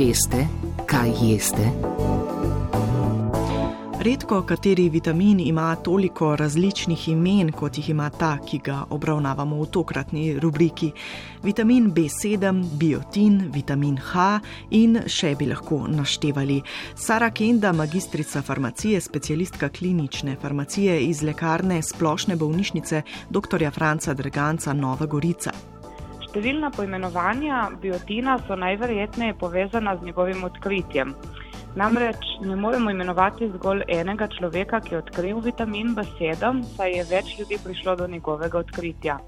Veste, kaj jeste? Redko kateri vitamin ima toliko različnih imen, kot jih ima ta, ki ga obravnavamo v tokratni rubriki. Vitamin B7, biotin, vitamin H in še bi lahko naštevali. Sara Kenda, magistrica farmacije, specialistka klinične farmacije iz lekarne splošne bolnišnice dr. Franca Drganca Nova Gorica. Številna poimenovanja biotina so najverjetneje povezana z njegovim odkritjem. Namreč ne moremo imenovati zgolj enega človeka, ki je odkril vitamin B7, saj je več ljudi prišlo do njegovega odkritja.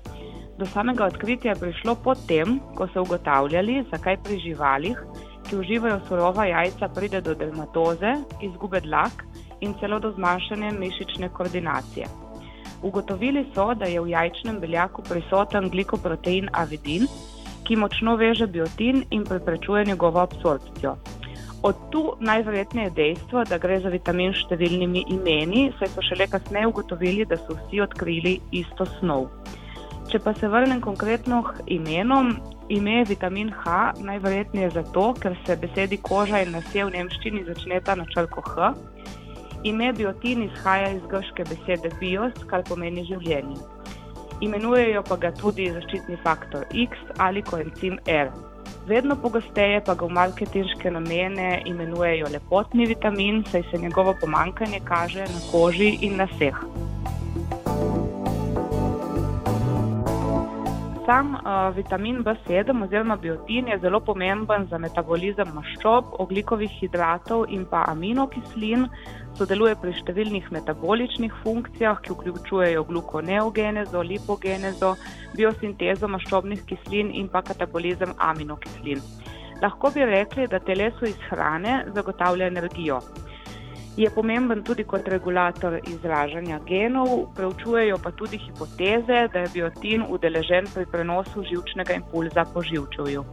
Do samega odkritja je prišlo potem, ko so ugotavljali, zakaj pri živalih, ki uživajo surova jajca, pride do dermatoze, izgube dlak in celo do zmanjšanja mišične koordinacije. Ugotovili so, da je v jajčnem beljaku prisoten glikoprotein avidin, ki močno veže biotin in preprečuje njegovo absorpcijo. Od tu najverjetneje dejstvo, da gre za vitamin s številnimi imeni, saj so šele kasneje ugotovili, da so vsi odkrili isto snov. Če pa se vrnem konkretno k imenom, ime je vitamin H najverjetneje zato, ker se besedi koža in nasje v nemščini začneta na črko H. Ime biotin izhaja iz grške besede bios, kar pomeni življenje. Imenujejo pa ga tudi zaščitni faktor X ali koencim R. Vedno pogosteje pa ga v marketinške namene imenujejo lepotni vitamin, saj se njegovo pomankanje kaže na koži in na Sam uh, vitamin B7 oziroma biotin je zelo pomemben za metabolizem maščob, oglikovih hidratov in pa aminokislin, sodeluje pri številnih metaboličnih funkcijah, ki vključujejo glukoneogenezo, lipogenezo, biosintezo maščobnih kislin in pa katabolizem aminokislin. Lahko bi rekli, da telesu iz hrane zagotavlja energijo. Je pomemben tudi kot regulator izražanja genov, preučujejo pa tudi hipoteze, da je biotin udeležen pri prenosu žilčnega impulza po žilčevju.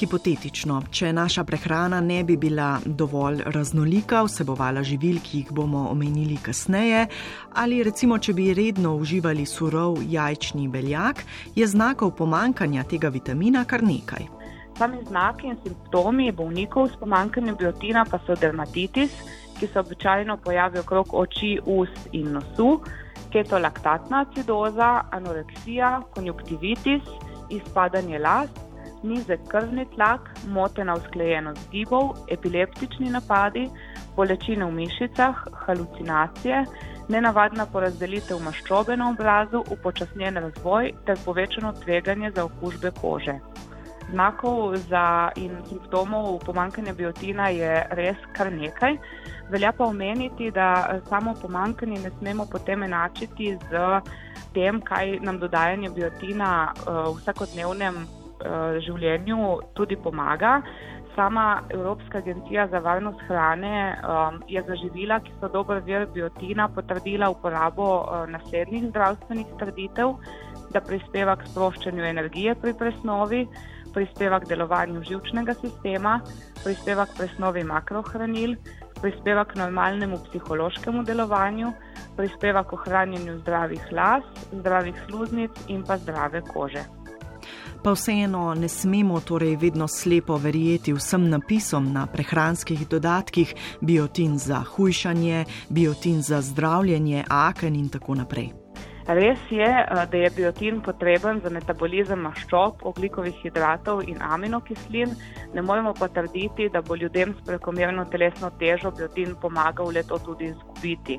Hipotetično, če naša prehrana ne bi bila dovolj raznolika, vsebovala živil, ki jih bomo omenili kasneje, ali recimo, če bi redno uživali surov jajčni beljak, je znakov pomankanja tega vitamina kar nekaj. Sami znaki in simptomi bolnikov s pomankanjem biotina pa so dermatitis ki se običajno pojavijo okrog oči, ust in nosu, ketolaktatna acidoza, anoreksija, konjunktivitis, izpadanje las, nizek krvni tlak, motena usklejenost gibov, epileptični napadi, bolečine v mišicah, halucinacije, nenavadna porazdelitev maščobe na obrazu, upočasnjen razvoj ter povečano tveganje za okužbe kože. Znakov in simptomov pomankanja biotina je res kar nekaj. Velja pa omeniti, da samo pomankanje ne smemo potem enačiti z tem, kaj nam dodajanje biotina v vsakodnevnem življenju tudi pomaga. Sama Evropska agencija za varnost hrane je za živila, ki so dober vir biotina, potrdila uporabo naslednjih zdravstvenih trditev, da prispeva k sproščanju energije pri presnovi prispeva k delovanju žilčnega sistema, prispeva k presnovi makrohranil, prispeva k normalnemu psihološkemu delovanju, prispeva k ohranjanju zdravih las, zdravih sluznic in pa zdrave kože. Pa vseeno ne smemo torej vedno slepo verjeti vsem napisom na prehranskih dodatkih, biotin za hujšanje, biotin za zdravljenje, aken in tako naprej. Res je, eh, da je biotin potreben za metabolizem maščob, oglikovih hidratov in aminokislin, ne moremo pa trditi, da bo ljudem s prekomerno telesno težo biotin pomagal le to tudi izgubiti.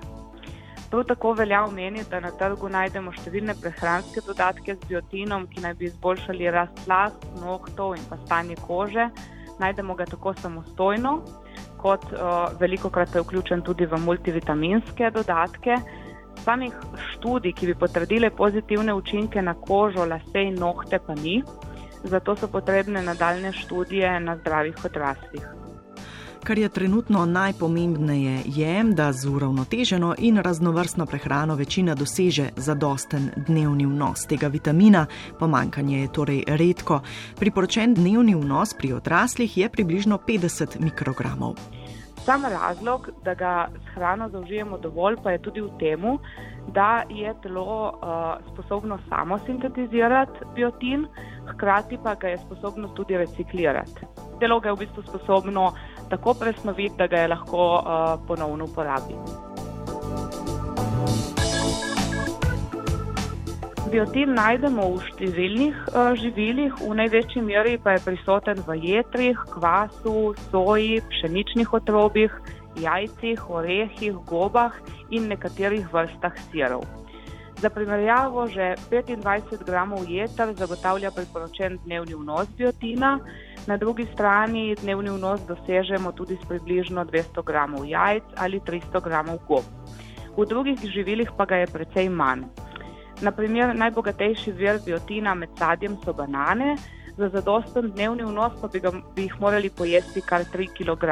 Prav tako velja omeniti, da na trgu najdemo številne prehranske dodatke z biotinom, ki naj bi izboljšali rast las, nohtov in pa stanje kože. Najdemo ga tako samostojno, kot uh, veliko krat je vključen tudi v multivitaminske dodatke samih študij, ki bi potrdile pozitivne učinke na kožo, lase in nohte, pa ni, zato so potrebne nadaljne študije na zdravih odraslih. Kar je trenutno najpomembneje, je, da z uravnoteženo in raznovrstno prehrano večina doseže zadosten dnevni vnos tega vitamina, pomankanje je torej redko. Priporočen dnevni vnos pri odraslih je približno 50 mikrogramov. Sam razlog, da ga s hrano zaužijemo dovolj, pa je tudi v tem, da je telo uh, sposobno samo sintetizirati biotin, hkrati pa ga je sposobno tudi reciklirati. telo ga je v bistvu sposobno tako presnoviti, da ga je lahko uh, ponovno uporabiti. Biotin najdemo v številnih uh, živilih, v največji meri pa je prisoten v jetrih, kvasu, soji, pšeničnih otrobih, jajcih, orehih, gobah in nekaterih vrstah sirov. Za primerjavo, že 25 gramov jeter zagotavlja priporočen dnevni vnos biotina, na drugi strani dnevni vnos dosežemo tudi s približno 200 gramov jajc ali 300 gramov gob. V drugih živilih pa ga je precej manj. Naprimer, najbogatejši vir biotina med sadjem so banane, za zadosten dnevni vnos pa bi, ga, bi jih morali pojesti kar 3 kg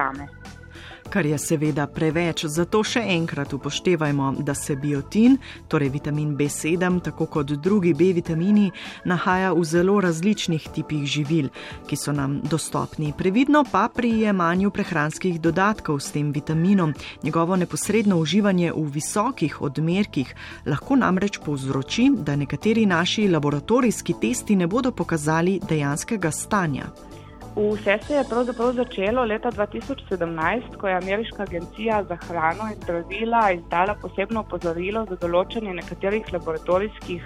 kar je seveda preveč. Zato še enkrat upoštevajmo, da se biotin, torej vitamin B7, tako kot drugi B vitamini, nahaja v zelo različnih tipih živil, ki so nam dostopni. Previdno pa pri jemanju prehranskih dodatkov s tem vitaminom. Njegovo neposredno uživanje v visokih odmerkih lahko namreč povzroči, da nekateri naši laboratorijski testi ne bodo pokazali dejanskega stanja. Vse se je pravzaprav začelo leta 2017, ko je Ameriška agencija za hrano in zdravila izdala posebno opozorilo za določanje nekaterih laboratorijskih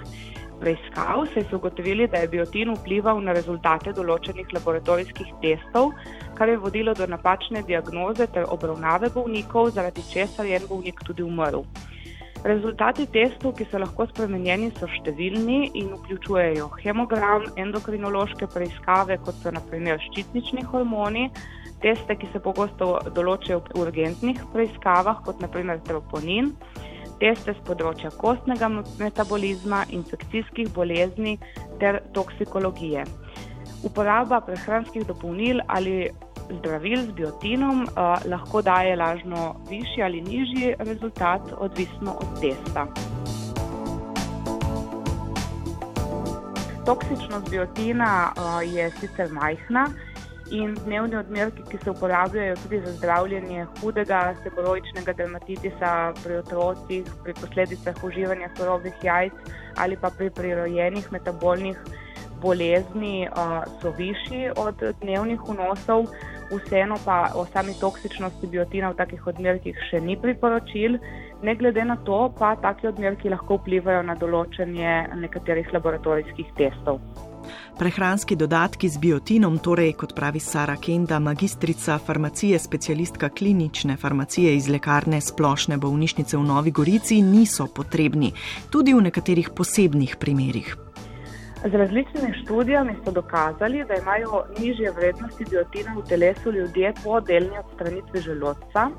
preiskav. Se so ugotovili, da je biotin vplival na rezultate določenih laboratorijskih testov, kar je vodilo do napačne diagnoze ter obravnave bolnikov, zaradi česar je en bolnik tudi umrl. Rezultati testov, ki so lahko spremenjeni, so številni in vključujejo hemogram, endokrinološke preiskave, kot so naprimer ščitnični hormoni, teste, ki se pogosto določajo v urgentnih preiskavah, kot naprimer troponin, teste z področja kostnega metabolizma, infekcijskih bolezni ter toksikologije. Uporaba prehranskih dopolnil ali zdravil z biotinom uh, lahko daje lažno višji ali nižji rezultat, odvisno od testa. Toksičnost biotina uh, je sicer majhna in dnevni odmerki, ki se uporabljajo tudi za zdravljenje hudega seboroičnega dermatitisa pri otrocih, pri posledicah uživanja surovih jajc ali pa pri prirojenih metabolnih bolezni, uh, so višji od dnevnih vnosov vseeno pa o sami toksičnosti biotina v takih odmerkih še ni priporočil. Ne glede na to, pa taki odmerki lahko vplivajo na določanje nekaterih laboratorijskih testov. Prehranski dodatki z biotinom, torej, kot pravi Sara Kenda, magistrica farmacije, specialistka klinične farmacije iz lekarne splošne bolnišnice v Novi Gorici, niso potrebni, tudi v nekaterih posebnih primerjih. Z različnimi študijami so dokazali, da imajo nižje vrednosti biotina v telesu ljudje po delni odstranitvi želodca,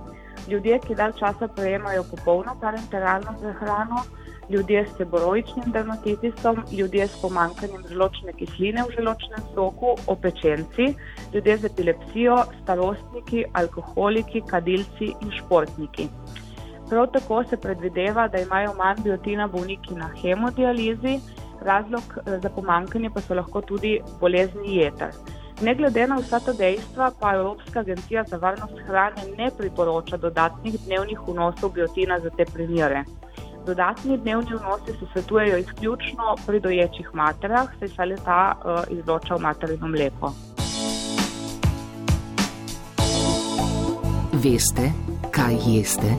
ljudje, ki dalj časa prejemajo popolno parenteralno prehrano, ljudje s seboroičnim dermatitisom, ljudje s pomankanjem žločne kisline v žločnem soku, opečenci, ljudje z epilepsijo, starostniki, alkoholiki, kadilci in športniki. Prav tako se predvideva, da imajo manj biotina bolniki na hemodializi, razlog eh, za pomankanje pa so lahko tudi bolezni jeter. Ne glede na vsa ta dejstva, pa Evropska agencija za varnost hrane ne priporoča dodatnih dnevnih vnosov biotina za te primere. Dodatni dnevni vnosi se svetujejo izključno pri doječih materah, saj se le ta uh, izloča v materino mleko. Veste, kaj jeste?